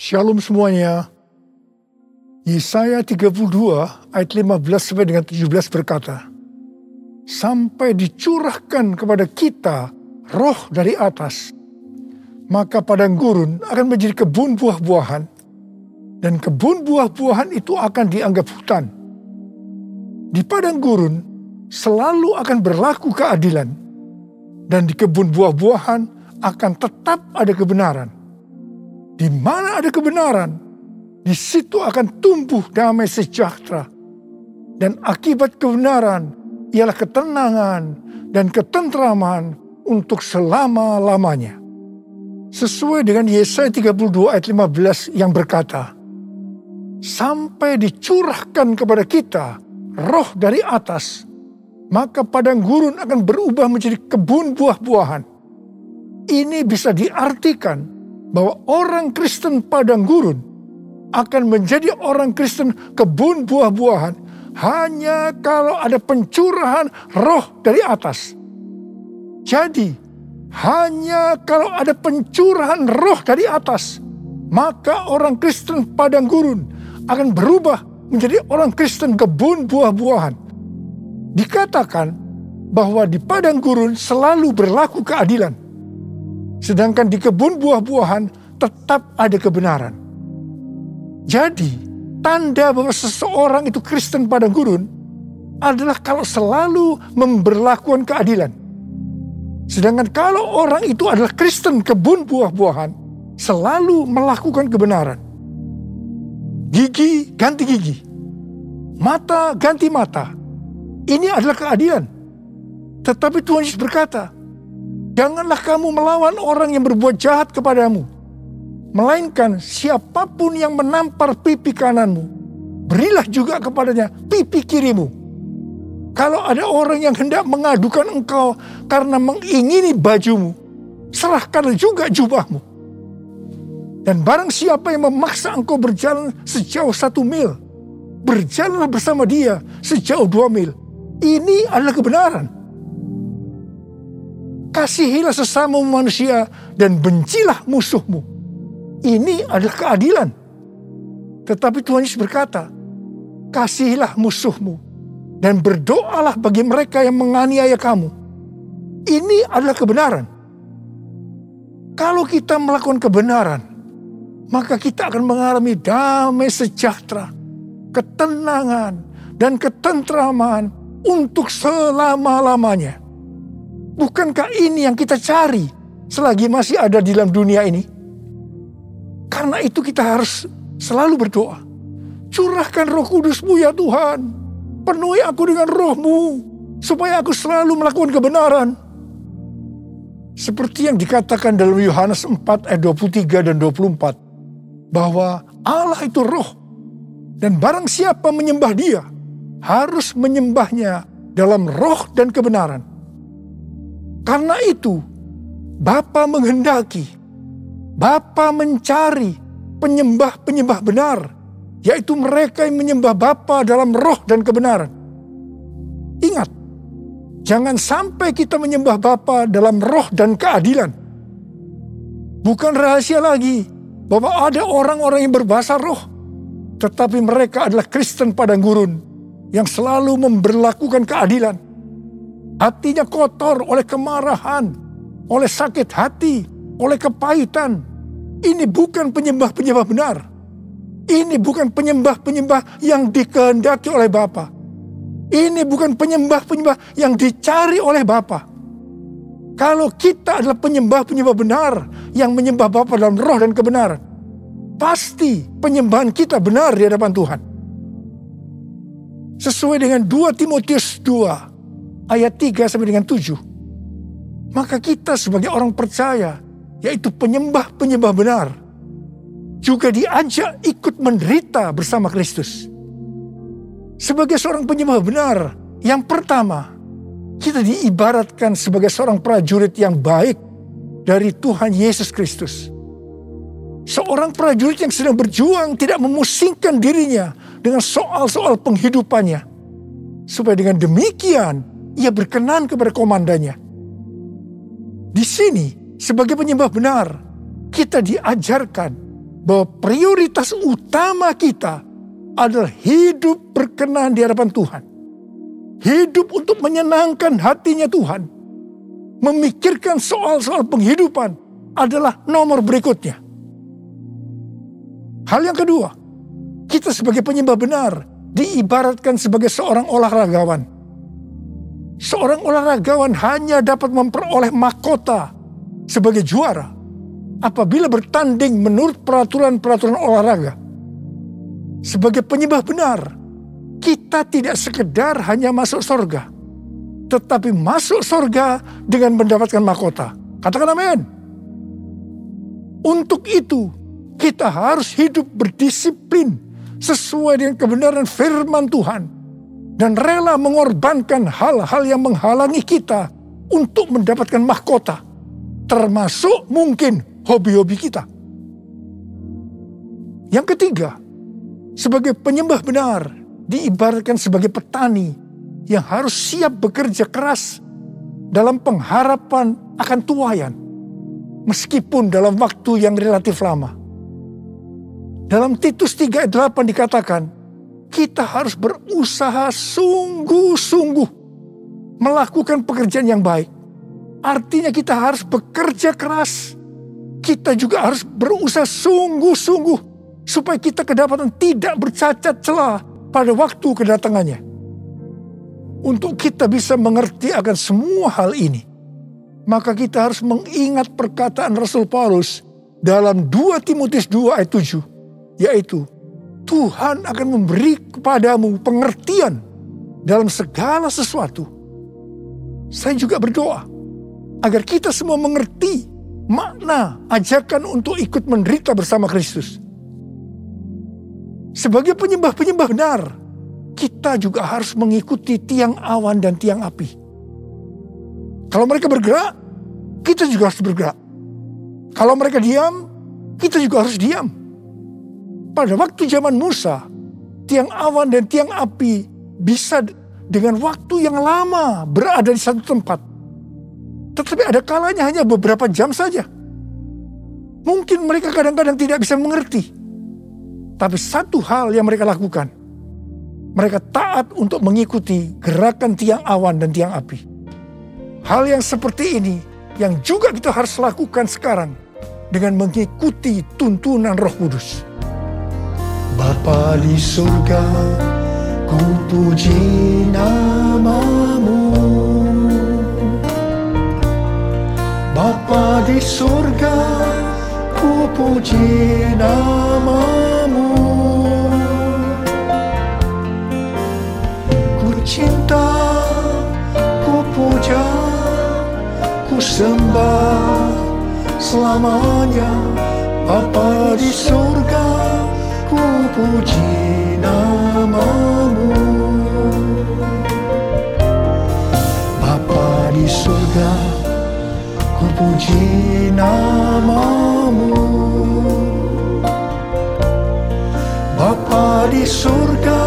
Shalom semuanya. Yesaya 32 ayat 15 sampai dengan 17 berkata, Sampai dicurahkan kepada kita roh dari atas, maka padang gurun akan menjadi kebun buah-buahan, dan kebun buah-buahan itu akan dianggap hutan. Di padang gurun selalu akan berlaku keadilan, dan di kebun buah-buahan akan tetap ada kebenaran di mana ada kebenaran, di situ akan tumbuh damai sejahtera. Dan akibat kebenaran ialah ketenangan dan ketentraman untuk selama-lamanya. Sesuai dengan Yesaya 32 ayat 15 yang berkata, Sampai dicurahkan kepada kita roh dari atas, maka padang gurun akan berubah menjadi kebun buah-buahan. Ini bisa diartikan bahwa orang Kristen padang gurun akan menjadi orang Kristen kebun buah-buahan hanya kalau ada pencurahan roh dari atas. Jadi, hanya kalau ada pencurahan roh dari atas, maka orang Kristen padang gurun akan berubah menjadi orang Kristen kebun buah-buahan. Dikatakan bahwa di padang gurun selalu berlaku keadilan Sedangkan di kebun buah-buahan tetap ada kebenaran. Jadi, tanda bahwa seseorang itu Kristen padang gurun adalah kalau selalu memberlakukan keadilan. Sedangkan kalau orang itu adalah Kristen kebun buah-buahan, selalu melakukan kebenaran. Gigi ganti gigi, mata ganti mata. Ini adalah keadilan. Tetapi Tuhan Yesus berkata, Janganlah kamu melawan orang yang berbuat jahat kepadamu. Melainkan siapa pun yang menampar pipi kananmu, berilah juga kepadanya pipi kirimu. Kalau ada orang yang hendak mengadukan engkau karena mengingini bajumu, serahkanlah juga jubahmu. Dan barang siapa yang memaksa engkau berjalan sejauh satu mil, berjalanlah bersama dia sejauh dua mil. Ini adalah kebenaran. Kasihilah sesama manusia dan bencilah musuhmu. Ini adalah keadilan. Tetapi Tuhan Yesus berkata, kasihilah musuhmu dan berdoalah bagi mereka yang menganiaya kamu. Ini adalah kebenaran. Kalau kita melakukan kebenaran, maka kita akan mengalami damai sejahtera, ketenangan, dan ketentraman untuk selama-lamanya. Bukankah ini yang kita cari selagi masih ada di dalam dunia ini? Karena itu kita harus selalu berdoa. Curahkan roh kudusmu ya Tuhan. Penuhi aku dengan rohmu. Supaya aku selalu melakukan kebenaran. Seperti yang dikatakan dalam Yohanes 4 ayat 23 dan 24. Bahwa Allah itu roh. Dan barang siapa menyembah dia. Harus menyembahnya dalam roh dan kebenaran. Karena itu, Bapa menghendaki, Bapa mencari penyembah-penyembah benar, yaitu mereka yang menyembah Bapa dalam roh dan kebenaran. Ingat, jangan sampai kita menyembah Bapa dalam roh dan keadilan. Bukan rahasia lagi bahwa ada orang-orang yang berbahasa roh, tetapi mereka adalah Kristen padang gurun yang selalu memberlakukan keadilan Hatinya kotor oleh kemarahan, oleh sakit hati, oleh kepahitan. Ini bukan penyembah-penyembah benar. Ini bukan penyembah-penyembah yang dikehendaki oleh Bapa. Ini bukan penyembah-penyembah yang dicari oleh Bapa. Kalau kita adalah penyembah-penyembah benar yang menyembah Bapa dalam roh dan kebenaran, pasti penyembahan kita benar di hadapan Tuhan. Sesuai dengan 2 Timotius 2 ayat 3 sampai dengan 7. Maka kita sebagai orang percaya, yaitu penyembah-penyembah benar, juga diajak ikut menderita bersama Kristus. Sebagai seorang penyembah benar, yang pertama, kita diibaratkan sebagai seorang prajurit yang baik dari Tuhan Yesus Kristus. Seorang prajurit yang sedang berjuang tidak memusingkan dirinya dengan soal-soal penghidupannya. Supaya dengan demikian ia berkenan kepada komandannya. Di sini, sebagai penyembah benar, kita diajarkan bahwa prioritas utama kita adalah hidup berkenan di hadapan Tuhan. Hidup untuk menyenangkan hatinya Tuhan. Memikirkan soal-soal penghidupan adalah nomor berikutnya. Hal yang kedua, kita sebagai penyembah benar diibaratkan sebagai seorang olahragawan. Seorang olahragawan hanya dapat memperoleh mahkota sebagai juara apabila bertanding menurut peraturan-peraturan olahraga. Sebagai penyembah benar, kita tidak sekedar hanya masuk sorga, tetapi masuk sorga dengan mendapatkan mahkota. Katakan amin. Untuk itu, kita harus hidup berdisiplin sesuai dengan kebenaran firman Tuhan dan rela mengorbankan hal-hal yang menghalangi kita untuk mendapatkan mahkota, termasuk mungkin hobi-hobi kita. Yang ketiga, sebagai penyembah benar diibaratkan sebagai petani yang harus siap bekerja keras dalam pengharapan akan tuayan, meskipun dalam waktu yang relatif lama. Dalam Titus 3 ayat 8 dikatakan, kita harus berusaha sungguh-sungguh melakukan pekerjaan yang baik. Artinya kita harus bekerja keras kita juga harus berusaha sungguh-sungguh supaya kita kedapatan tidak bercacat celah pada waktu kedatangannya. Untuk kita bisa mengerti akan semua hal ini, maka kita harus mengingat perkataan Rasul Paulus dalam 2 Timotius 2 ayat 7, yaitu Tuhan akan memberi kepadamu pengertian dalam segala sesuatu. Saya juga berdoa agar kita semua mengerti makna ajakan untuk ikut menderita bersama Kristus. Sebagai penyembah-penyembah benar, kita juga harus mengikuti tiang awan dan tiang api. Kalau mereka bergerak, kita juga harus bergerak. Kalau mereka diam, kita juga harus diam. Pada waktu zaman Musa, tiang awan dan tiang api bisa dengan waktu yang lama berada di satu tempat. Tetapi ada kalanya hanya beberapa jam saja. Mungkin mereka kadang-kadang tidak bisa mengerti. Tapi satu hal yang mereka lakukan. Mereka taat untuk mengikuti gerakan tiang awan dan tiang api. Hal yang seperti ini yang juga kita harus lakukan sekarang dengan mengikuti tuntunan Roh Kudus. Bapa di surga, ku puji namamu. Bapa di surga, ku puji namamu. Ku cinta, ku puja, ku sembah selamanya. Bapa di surga, ku puji namamu. Bapa di surga, ku puji namamu Bapa di surga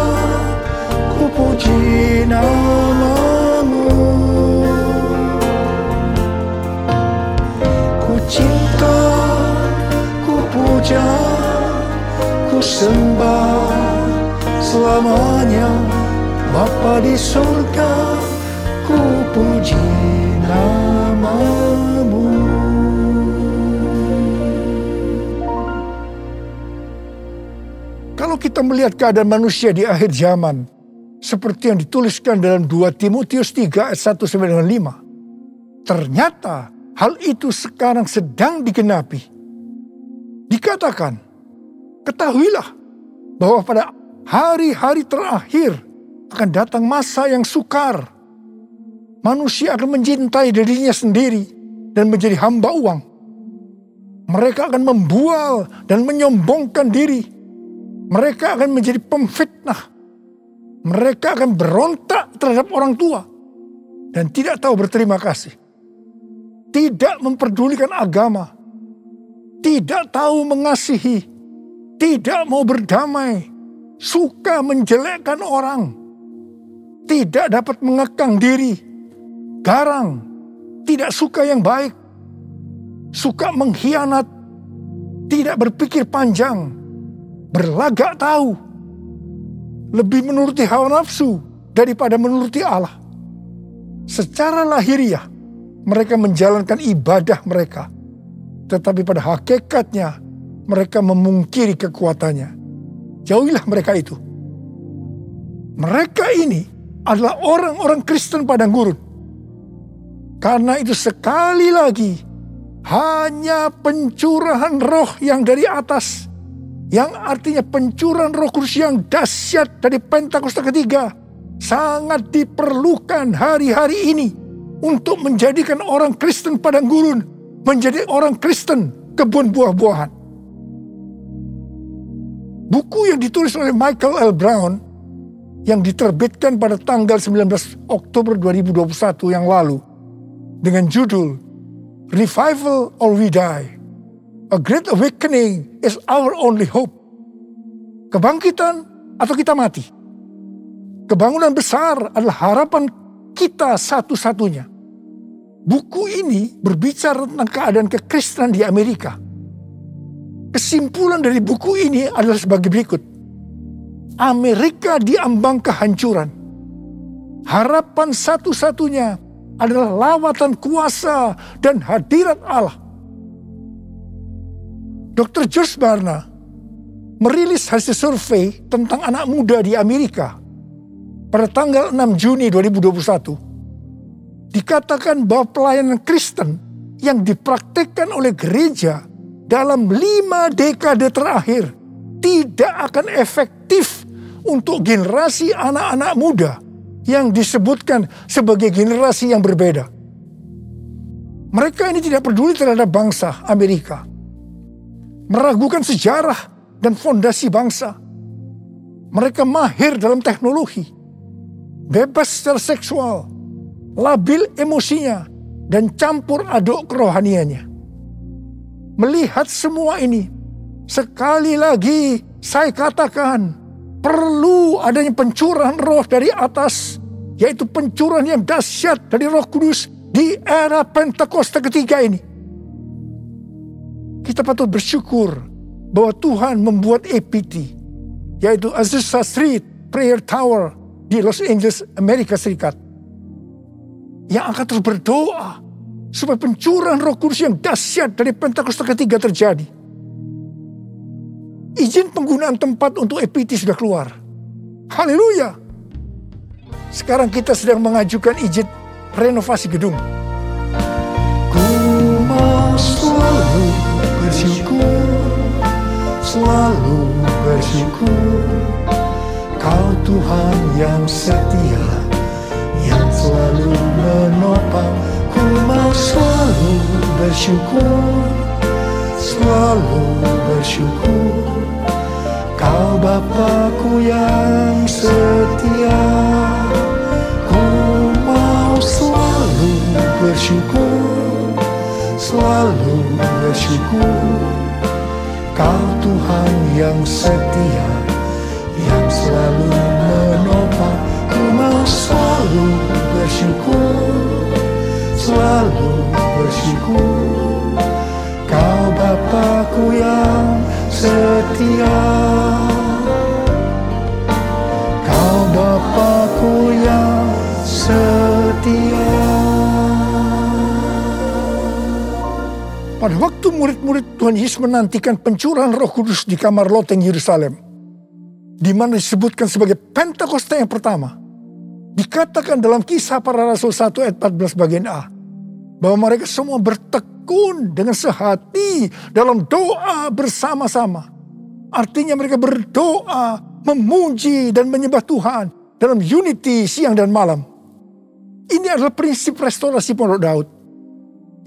ku puji namamu Ku cinta, ku puja, ku sembah selamanya Bapa di surga ku puji namamu Kalau kita melihat keadaan manusia di akhir zaman, seperti yang dituliskan dalam 2 Timotius 3 ayat 1 sampai dengan 5, ternyata hal itu sekarang sedang digenapi. Dikatakan, ketahuilah bahwa pada hari-hari terakhir akan datang masa yang sukar. Manusia akan mencintai dirinya sendiri dan menjadi hamba uang. Mereka akan membual dan menyombongkan diri mereka akan menjadi pemfitnah. Mereka akan berontak terhadap orang tua dan tidak tahu berterima kasih. Tidak memperdulikan agama, tidak tahu mengasihi, tidak mau berdamai, suka menjelekkan orang, tidak dapat mengekang diri, garang, tidak suka yang baik, suka mengkhianat, tidak berpikir panjang, berlagak tahu, lebih menuruti hawa nafsu daripada menuruti Allah. Secara lahiriah, mereka menjalankan ibadah mereka, tetapi pada hakikatnya mereka memungkiri kekuatannya. Jauhilah mereka itu. Mereka ini adalah orang-orang Kristen padang gurun. Karena itu sekali lagi hanya pencurahan roh yang dari atas. Yang artinya pencurahan roh kudus yang dahsyat dari Pentakosta ketiga. Sangat diperlukan hari-hari ini. Untuk menjadikan orang Kristen padang gurun. Menjadi orang Kristen kebun buah-buahan. Buku yang ditulis oleh Michael L. Brown yang diterbitkan pada tanggal 19 Oktober 2021 yang lalu dengan judul Revival or We Die. A Great Awakening is our only hope. Kebangkitan atau kita mati. Kebangunan besar adalah harapan kita satu-satunya. Buku ini berbicara tentang keadaan kekristenan di Amerika. Kesimpulan dari buku ini adalah sebagai berikut. Amerika diambang kehancuran. Harapan satu-satunya adalah lawatan kuasa dan hadirat Allah. Dr. George Barna merilis hasil survei tentang anak muda di Amerika pada tanggal 6 Juni 2021. Dikatakan bahwa pelayanan Kristen yang dipraktikkan oleh gereja dalam lima dekade terakhir tidak akan efektif untuk generasi anak-anak muda yang disebutkan sebagai generasi yang berbeda. Mereka ini tidak peduli terhadap bangsa Amerika. Meragukan sejarah dan fondasi bangsa. Mereka mahir dalam teknologi. Bebas secara seksual. Labil emosinya. Dan campur aduk kerohaniannya. Melihat semua ini. Sekali lagi saya katakan perlu adanya pencurahan roh dari atas, yaitu pencurahan yang dahsyat dari Roh Kudus di era Pentakosta ketiga ini. Kita patut bersyukur bahwa Tuhan membuat APT, yaitu Azusa Street Prayer Tower di Los Angeles, Amerika Serikat. Yang akan terus berdoa supaya pencurahan roh kudus yang dahsyat dari Pentakosta ketiga terjadi izin penggunaan tempat untuk EPT sudah keluar. Haleluya. Sekarang kita sedang mengajukan izin renovasi gedung. Ku mau selalu bersyukur, selalu bersyukur. Kau Tuhan yang setia, yang selalu menopang. Ku mau selalu bersyukur, selalu bersyukur. Kau Bapakku yang setia. Ku mau selalu bersyukur Selalu bersyukur. Kau Tuhan yang setia Yang selalu menopang. Ku mau selalu bersyukur Selalu bersyukur. Kau Bapakku yang setia. Kau Bapakku yang setia. Pada waktu murid-murid Tuhan Yesus menantikan pencurahan roh kudus di kamar loteng Yerusalem, di mana disebutkan sebagai Pentakosta yang pertama, dikatakan dalam kisah para rasul 1 ayat 14 bagian A, bahwa mereka semua bertek tekun dengan sehati dalam doa bersama-sama. Artinya mereka berdoa, memuji dan menyembah Tuhan dalam unity siang dan malam. Ini adalah prinsip restorasi Pondok Daud.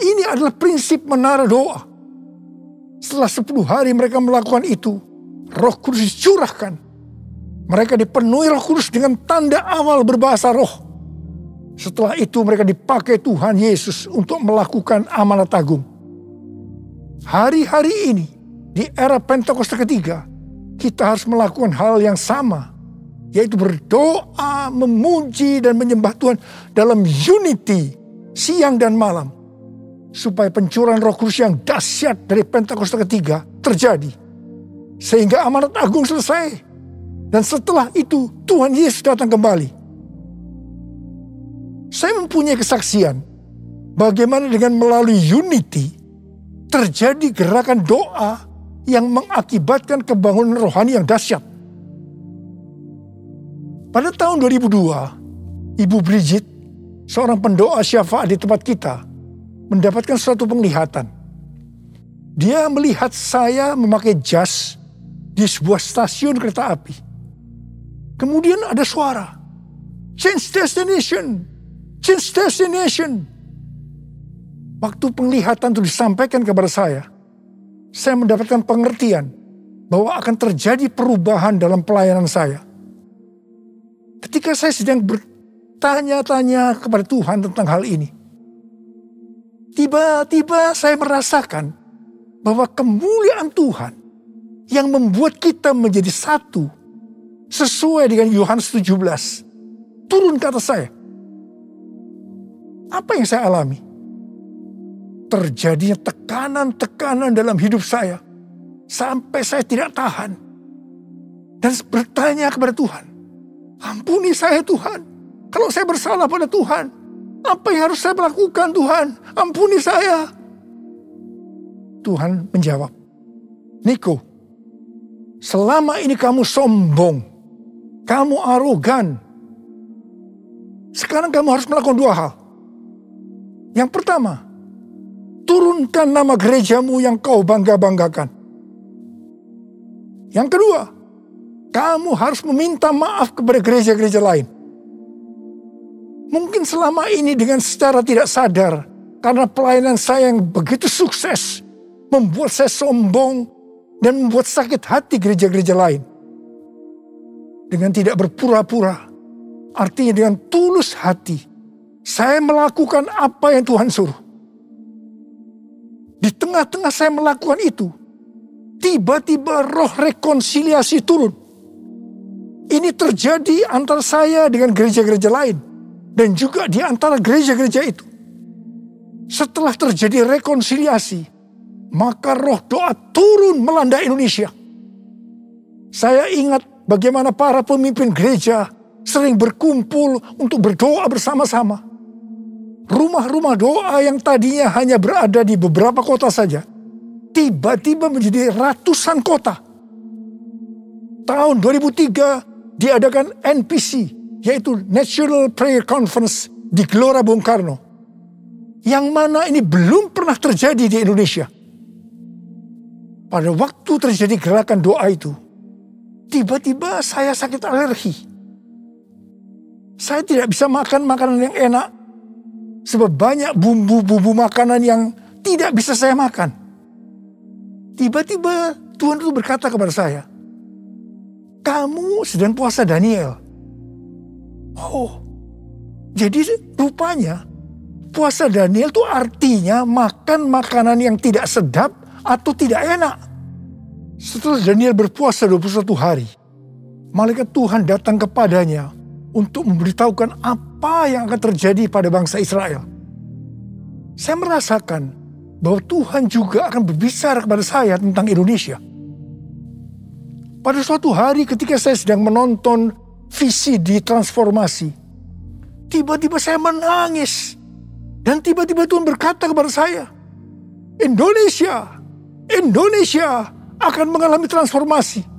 Ini adalah prinsip menara doa. Setelah 10 hari mereka melakukan itu, roh kudus dicurahkan. Mereka dipenuhi roh kudus dengan tanda awal berbahasa roh setelah itu mereka dipakai Tuhan Yesus untuk melakukan amanat agung. Hari-hari ini di era Pentakosta ketiga kita harus melakukan hal yang sama yaitu berdoa, memuji dan menyembah Tuhan dalam unity siang dan malam supaya pencurahan Roh Kudus yang dahsyat dari Pentakosta ketiga terjadi. Sehingga amanat agung selesai. Dan setelah itu Tuhan Yesus datang kembali. Saya mempunyai kesaksian bagaimana dengan melalui unity terjadi gerakan doa yang mengakibatkan kebangunan rohani yang dahsyat. Pada tahun 2002, Ibu Bridget, seorang pendoa syafaat di tempat kita, mendapatkan suatu penglihatan. Dia melihat saya memakai jas di sebuah stasiun kereta api. Kemudian ada suara, change destination, change destination. Waktu penglihatan itu disampaikan kepada saya, saya mendapatkan pengertian bahwa akan terjadi perubahan dalam pelayanan saya. Ketika saya sedang bertanya-tanya kepada Tuhan tentang hal ini, tiba-tiba saya merasakan bahwa kemuliaan Tuhan yang membuat kita menjadi satu sesuai dengan Yohanes 17 turun ke atas saya. Apa yang saya alami? terjadinya tekanan-tekanan dalam hidup saya. Sampai saya tidak tahan. Dan bertanya kepada Tuhan. Ampuni saya Tuhan. Kalau saya bersalah pada Tuhan. Apa yang harus saya lakukan Tuhan? Ampuni saya. Tuhan menjawab. Niko, selama ini kamu sombong. Kamu arogan. Sekarang kamu harus melakukan dua hal. Yang pertama, turunkan nama gerejamu yang kau bangga-banggakan. Yang kedua, kamu harus meminta maaf kepada gereja-gereja lain. Mungkin selama ini dengan secara tidak sadar, karena pelayanan saya yang begitu sukses, membuat saya sombong dan membuat sakit hati gereja-gereja lain. Dengan tidak berpura-pura, artinya dengan tulus hati, saya melakukan apa yang Tuhan suruh. Di tengah-tengah saya melakukan itu, tiba-tiba roh rekonsiliasi turun. Ini terjadi antara saya dengan gereja-gereja lain dan juga di antara gereja-gereja itu. Setelah terjadi rekonsiliasi, maka roh doa turun melanda Indonesia. Saya ingat bagaimana para pemimpin gereja sering berkumpul untuk berdoa bersama-sama rumah-rumah doa yang tadinya hanya berada di beberapa kota saja, tiba-tiba menjadi ratusan kota. Tahun 2003 diadakan NPC, yaitu National Prayer Conference di Gelora Bung Karno. Yang mana ini belum pernah terjadi di Indonesia. Pada waktu terjadi gerakan doa itu, tiba-tiba saya sakit alergi. Saya tidak bisa makan makanan yang enak Sebab banyak bumbu-bumbu makanan yang tidak bisa saya makan. Tiba-tiba Tuhan itu berkata kepada saya, kamu sedang puasa Daniel. Oh, jadi rupanya puasa Daniel itu artinya makan makanan yang tidak sedap atau tidak enak. Setelah Daniel berpuasa 21 hari, malaikat Tuhan datang kepadanya untuk memberitahukan apa yang akan terjadi pada bangsa Israel. Saya merasakan bahwa Tuhan juga akan berbicara kepada saya tentang Indonesia. Pada suatu hari ketika saya sedang menonton visi di transformasi, tiba-tiba saya menangis. Dan tiba-tiba Tuhan berkata kepada saya, Indonesia, Indonesia akan mengalami transformasi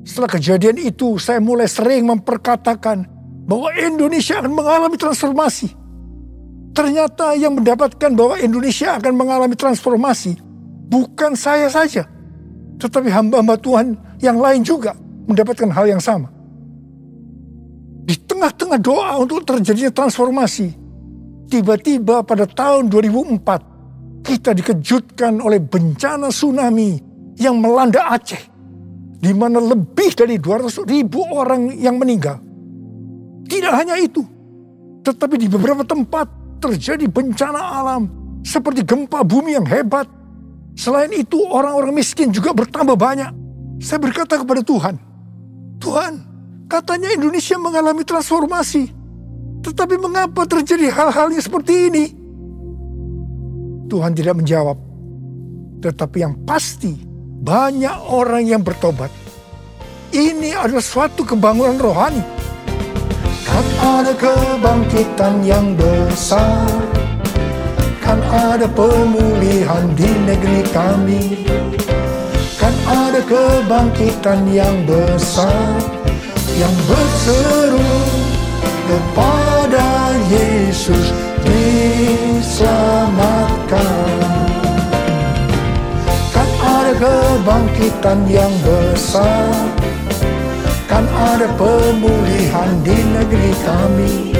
setelah kejadian itu, saya mulai sering memperkatakan bahwa Indonesia akan mengalami transformasi. Ternyata yang mendapatkan bahwa Indonesia akan mengalami transformasi bukan saya saja, tetapi hamba-hamba Tuhan yang lain juga mendapatkan hal yang sama. Di tengah-tengah doa untuk terjadinya transformasi, tiba-tiba pada tahun 2004 kita dikejutkan oleh bencana tsunami yang melanda Aceh di mana lebih dari 200 ribu orang yang meninggal. Tidak hanya itu, tetapi di beberapa tempat terjadi bencana alam seperti gempa bumi yang hebat. Selain itu orang-orang miskin juga bertambah banyak. Saya berkata kepada Tuhan, Tuhan, katanya Indonesia mengalami transformasi. Tetapi mengapa terjadi hal-hal yang seperti ini? Tuhan tidak menjawab. Tetapi yang pasti banyak orang yang bertobat. Ini adalah suatu kebangunan rohani. Kan ada kebangkitan yang besar Kan ada pemulihan di negeri kami Kan ada kebangkitan yang besar Yang berseru kepada Yesus diselamatkan Kan kebangkitan yang besar. Kan ada pemulihan di negeri kami.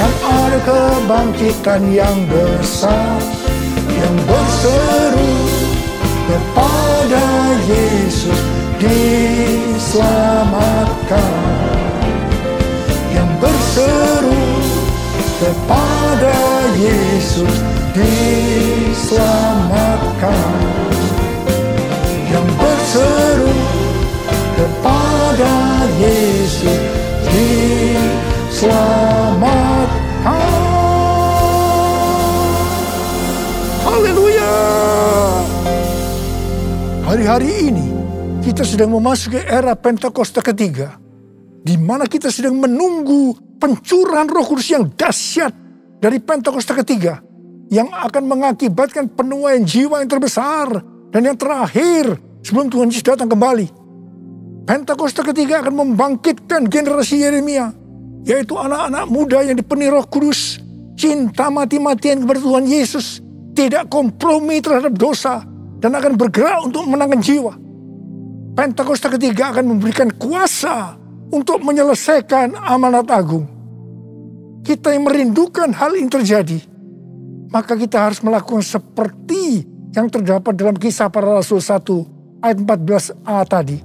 Kan ada kebangkitan yang besar Yang berseru kepada Yesus diselamatkan. Yang berseru kepada Yesus diselamatkan berseru kepada Yesus diselamatkan Haleluya. Hari-hari ini kita sedang memasuki era Pentakosta ketiga. Di mana kita sedang menunggu pencurahan roh kudus yang dahsyat dari Pentakosta ketiga. Yang akan mengakibatkan penuaian jiwa yang terbesar dan yang terakhir sebelum Tuhan Yesus datang kembali. Pentakosta ketiga akan membangkitkan generasi Yeremia. Yaitu anak-anak muda yang dipenuhi roh kudus. Cinta mati-matian kepada Tuhan Yesus. Tidak kompromi terhadap dosa. Dan akan bergerak untuk menangkan jiwa. Pentakosta ketiga akan memberikan kuasa untuk menyelesaikan amanat agung. Kita yang merindukan hal ini terjadi, maka kita harus melakukan seperti yang terdapat dalam kisah para rasul 1 ayat 14a tadi,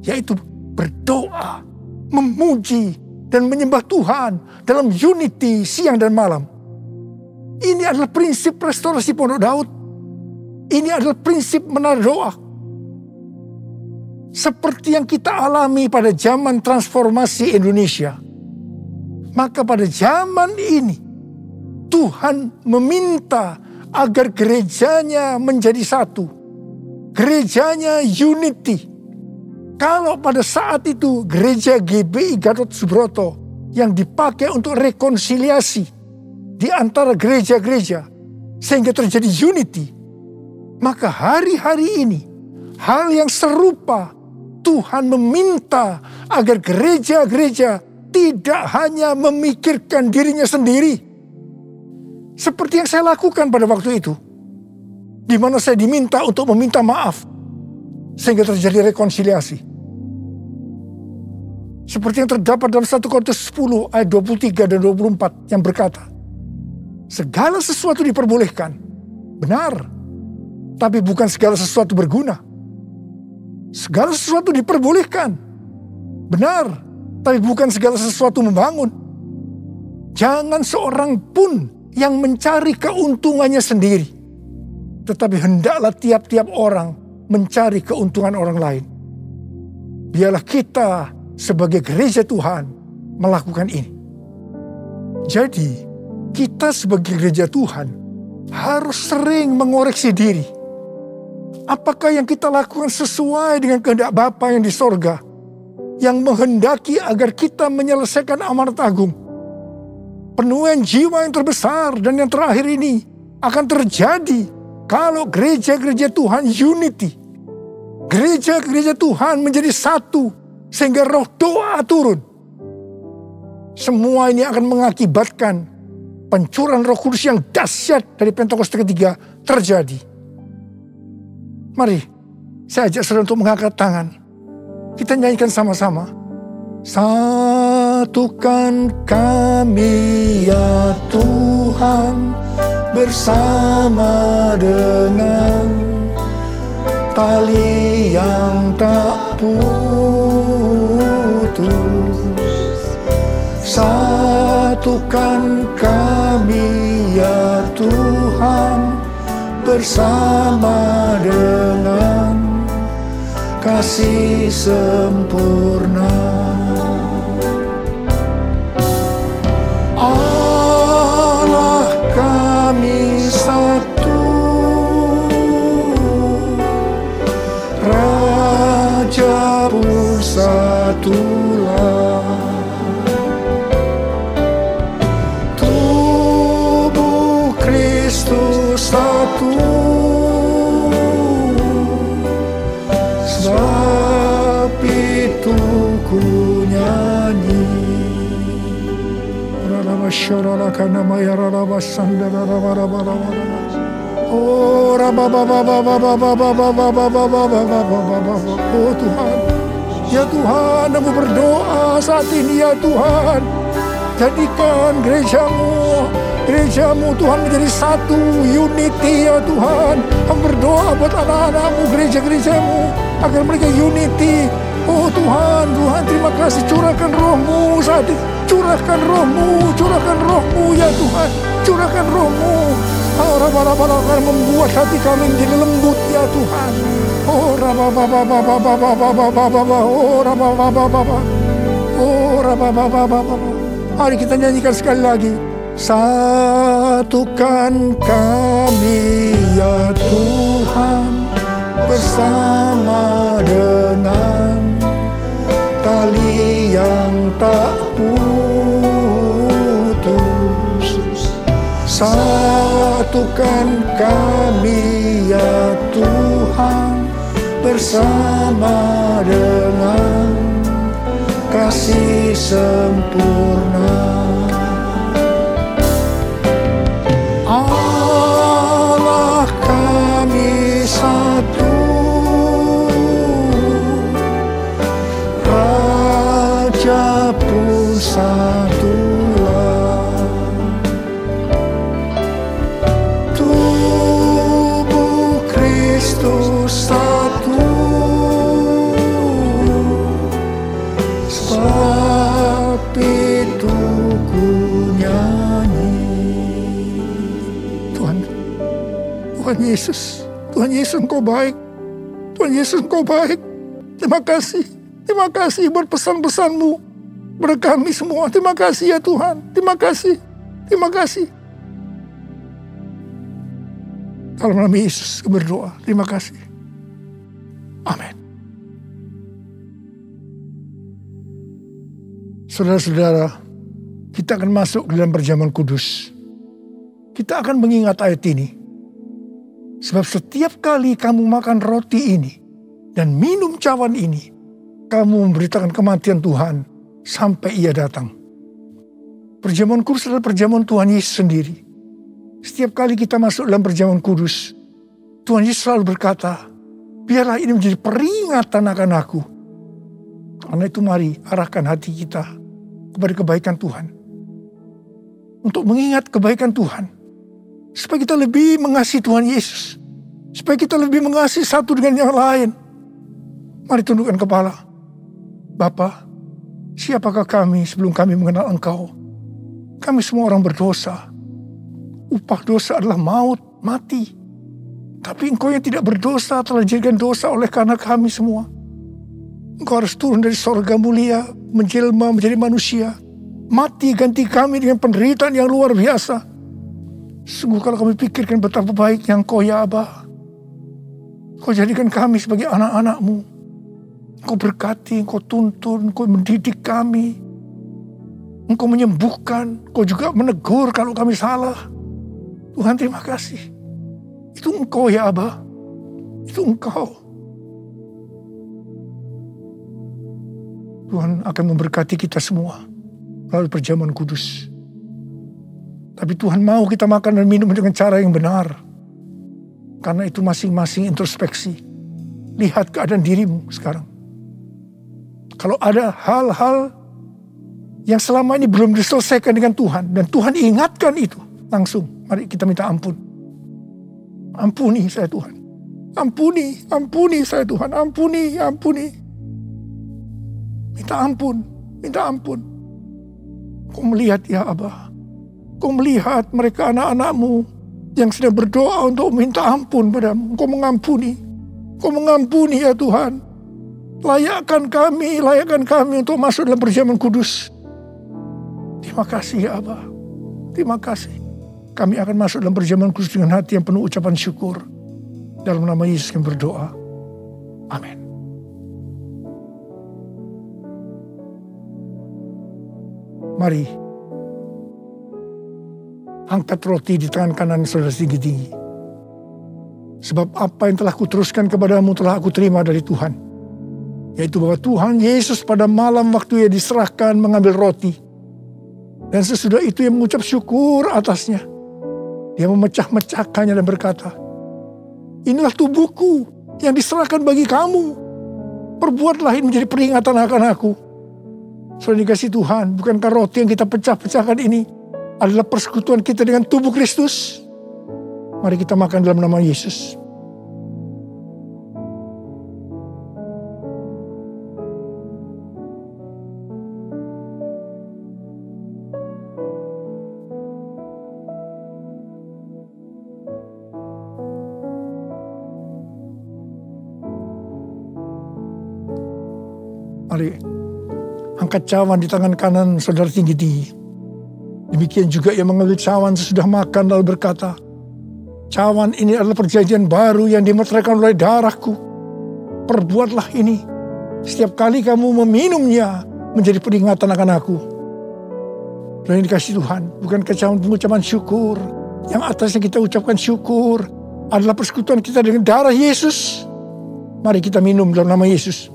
yaitu berdoa, memuji, dan menyembah Tuhan dalam unity siang dan malam. Ini adalah prinsip restorasi Pondok Daud. Ini adalah prinsip menara doa. Seperti yang kita alami pada zaman transformasi Indonesia. Maka pada zaman ini Tuhan meminta agar gerejanya menjadi satu. Gerejanya unity. Kalau pada saat itu gereja GBI Gatot Subroto yang dipakai untuk rekonsiliasi di antara gereja-gereja sehingga terjadi unity. Maka hari-hari ini hal yang serupa Tuhan meminta agar gereja-gereja tidak hanya memikirkan dirinya sendiri. Seperti yang saya lakukan pada waktu itu. Di mana saya diminta untuk meminta maaf. Sehingga terjadi rekonsiliasi. Seperti yang terdapat dalam 1 Korintus 10 ayat 23 dan 24 yang berkata. Segala sesuatu diperbolehkan. Benar. Tapi bukan segala sesuatu berguna. Segala sesuatu diperbolehkan. Benar. Tapi bukan segala sesuatu membangun. Jangan seorang pun yang mencari keuntungannya sendiri. Tetapi hendaklah tiap-tiap orang mencari keuntungan orang lain. Biarlah kita sebagai gereja Tuhan melakukan ini. Jadi, kita sebagai gereja Tuhan harus sering mengoreksi diri. Apakah yang kita lakukan sesuai dengan kehendak Bapa yang di sorga? Yang menghendaki agar kita menyelesaikan amanat agung. Penuhan jiwa yang terbesar dan yang terakhir ini akan terjadi kalau gereja-gereja Tuhan unity. Gereja-gereja Tuhan menjadi satu sehingga roh doa turun. Semua ini akan mengakibatkan pencurahan roh kudus yang dahsyat dari Pentakosta ketiga terjadi. Mari, saya ajak saudara untuk mengangkat tangan. Kita nyanyikan sama-sama. Satukan kami ya Tuhan bersama dengan tali yang tak putus. Satukan kami ya Tuhan bersama dengan kasih sempurna Tuhan, Ya Tuhan, aku berdoa saat ini ya Tuhan. Jadikan gerejamu, gerejamu Tuhan menjadi satu unity ya Tuhan. Aku berdoa buat anak-anakmu, gereja-gerejamu agar mereka unity. Oh Tuhan, Tuhan terima kasih curahkan rohmu saat ini. Curahkan rohmu, curahkan rohmu ya Tuhan. Curahkan rohmu. Orang-orang akan membuat hati kami menjadi lembut ya Tuhan. Oh oh oh Mari kita nyanyikan sekali lagi. Satukan kami ya Tuhan bersama dengan yang tak putus. Satukan kami ya Tuhan bersama dengan kasih sempurna. Tuhan Yesus, Tuhan Yesus Engkau baik. Tuhan Yesus Engkau baik. Terima kasih. Terima kasih buat pesan-pesanmu kepada kami semua. Terima kasih ya Tuhan. Terima kasih. Terima kasih. Dalam nama Yesus berdoa. Terima kasih. Amin. Saudara-saudara, kita akan masuk ke dalam perjamuan kudus. Kita akan mengingat ayat ini. Sebab setiap kali kamu makan roti ini dan minum cawan ini, kamu memberitakan kematian Tuhan sampai ia datang. Perjamuan kudus adalah perjamuan Tuhan Yesus sendiri. Setiap kali kita masuk dalam perjamuan kudus, Tuhan Yesus selalu berkata, biarlah ini menjadi peringatan akan aku. Karena itu mari arahkan hati kita kepada kebaikan Tuhan. Untuk mengingat kebaikan Tuhan. Supaya kita lebih mengasihi Tuhan Yesus. Supaya kita lebih mengasihi satu dengan yang lain. Mari tundukkan kepala. Bapa, siapakah kami sebelum kami mengenal Engkau? Kami semua orang berdosa. Upah dosa adalah maut, mati. Tapi engkau yang tidak berdosa telah dijadikan dosa oleh karena kami semua. Engkau harus turun dari sorga mulia, menjelma menjadi manusia. Mati ganti kami dengan penderitaan yang luar biasa. Sungguh kalau kami pikirkan betapa baiknya engkau ya Abah. Kau jadikan kami sebagai anak-anakmu. Engkau berkati, engkau tuntun, engkau mendidik kami. Engkau menyembuhkan, engkau juga menegur kalau kami salah. Tuhan terima kasih. Itu engkau ya Abah. Itu engkau. Tuhan akan memberkati kita semua melalui perjamuan kudus. Tapi Tuhan mau kita makan dan minum dengan cara yang benar. Karena itu masing-masing introspeksi. Lihat keadaan dirimu sekarang. Kalau ada hal-hal yang selama ini belum diselesaikan dengan Tuhan. Dan Tuhan ingatkan itu langsung. Mari kita minta ampun. Ampuni saya Tuhan. Ampuni, ampuni saya Tuhan. Ampuni, ampuni. Minta ampun, minta ampun. Kau melihat ya Abah. Kau melihat mereka anak-anakmu yang sedang berdoa untuk minta ampun padamu. Kau mengampuni. Kau mengampuni ya Tuhan. Layakkan kami, layakkan kami untuk masuk dalam perjamuan kudus. Terima kasih ya Abah. Terima kasih. Kami akan masuk dalam perjamuan kudus dengan hati yang penuh ucapan syukur. Dalam nama Yesus kami berdoa. Amin. Mari. Angkat roti di tangan kanan saudara tinggi-tinggi. Sebab apa yang telah kuteruskan kepadamu telah aku terima dari Tuhan. Yaitu bahwa Tuhan Yesus pada malam waktu ia diserahkan mengambil roti. Dan sesudah itu ia mengucap syukur atasnya. Dia memecah-mecahkannya dan berkata, Inilah tubuhku yang diserahkan bagi kamu. Perbuatlah ini menjadi peringatan akan aku. Saudara dikasih Tuhan, bukankah roti yang kita pecah-pecahkan ini adalah persekutuan kita dengan tubuh Kristus? Mari kita makan dalam nama Yesus. Mari angkat cawan di tangan kanan saudara tinggi-tinggi. Demikian juga yang mengambil cawan sesudah makan lalu berkata, Cawan ini adalah perjanjian baru yang dimeteraikan oleh darahku. Perbuatlah ini. Setiap kali kamu meminumnya menjadi peringatan akan aku. Dan ini dikasih Tuhan. Bukan kecaman pengucapan syukur. Yang atasnya kita ucapkan syukur. Adalah persekutuan kita dengan darah Yesus. Mari kita minum dalam nama Yesus.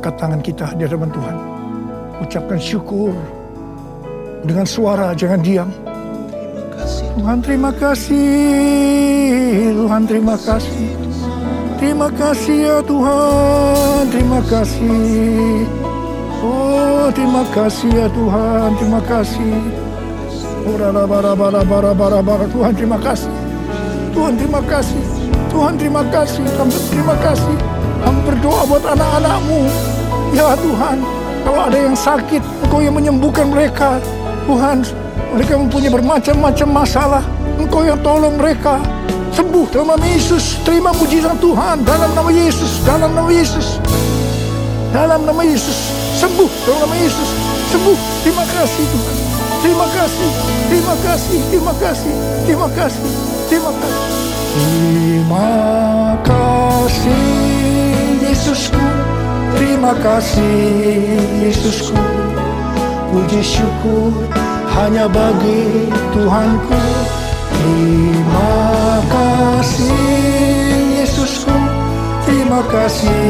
Angkat tangan kita di hadapan Tuhan. Ucapkan syukur. Dengan suara, jangan diam. Tuhan terima kasih. Tuhan terima kasih. Terima kasih ya Tuhan. Terima kasih. Oh terima kasih ya Tuhan. Terima kasih. bara bara bara bara bara bara Tuhan terima kasih. Tuhan terima kasih. Tuhan terima kasih. Tuhan terima kasih. Kami berdoa buat anak-anakmu. Ya Tuhan, kalau ada yang sakit, Engkau yang menyembuhkan mereka. Tuhan, mereka mempunyai bermacam-macam masalah. Engkau yang tolong mereka. Sembuh dalam nama Yesus. Terima mujizat Tuhan dalam nama Yesus. Dalam nama Yesus. Dalam nama Yesus. Sembuh dalam nama Yesus. Sembuh. Terima kasih Tuhan. Terima kasih. Terima kasih. Terima kasih. Terima kasih. Terima kasih. Terima kasih. Yesusku Terima kasih Yesusku. Puji syukur hanya bagi Tuhanku. Terima kasih Yesusku. Terima kasih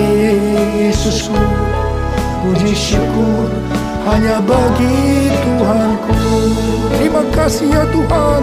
Yesusku. Puji syukur hanya bagi Tuhanku. Terima kasih ya Tuhan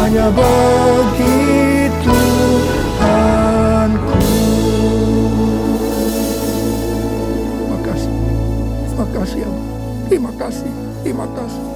hanya bagi Tuhanku. Terima kasih, terima kasih, terima kasih, terima kasih.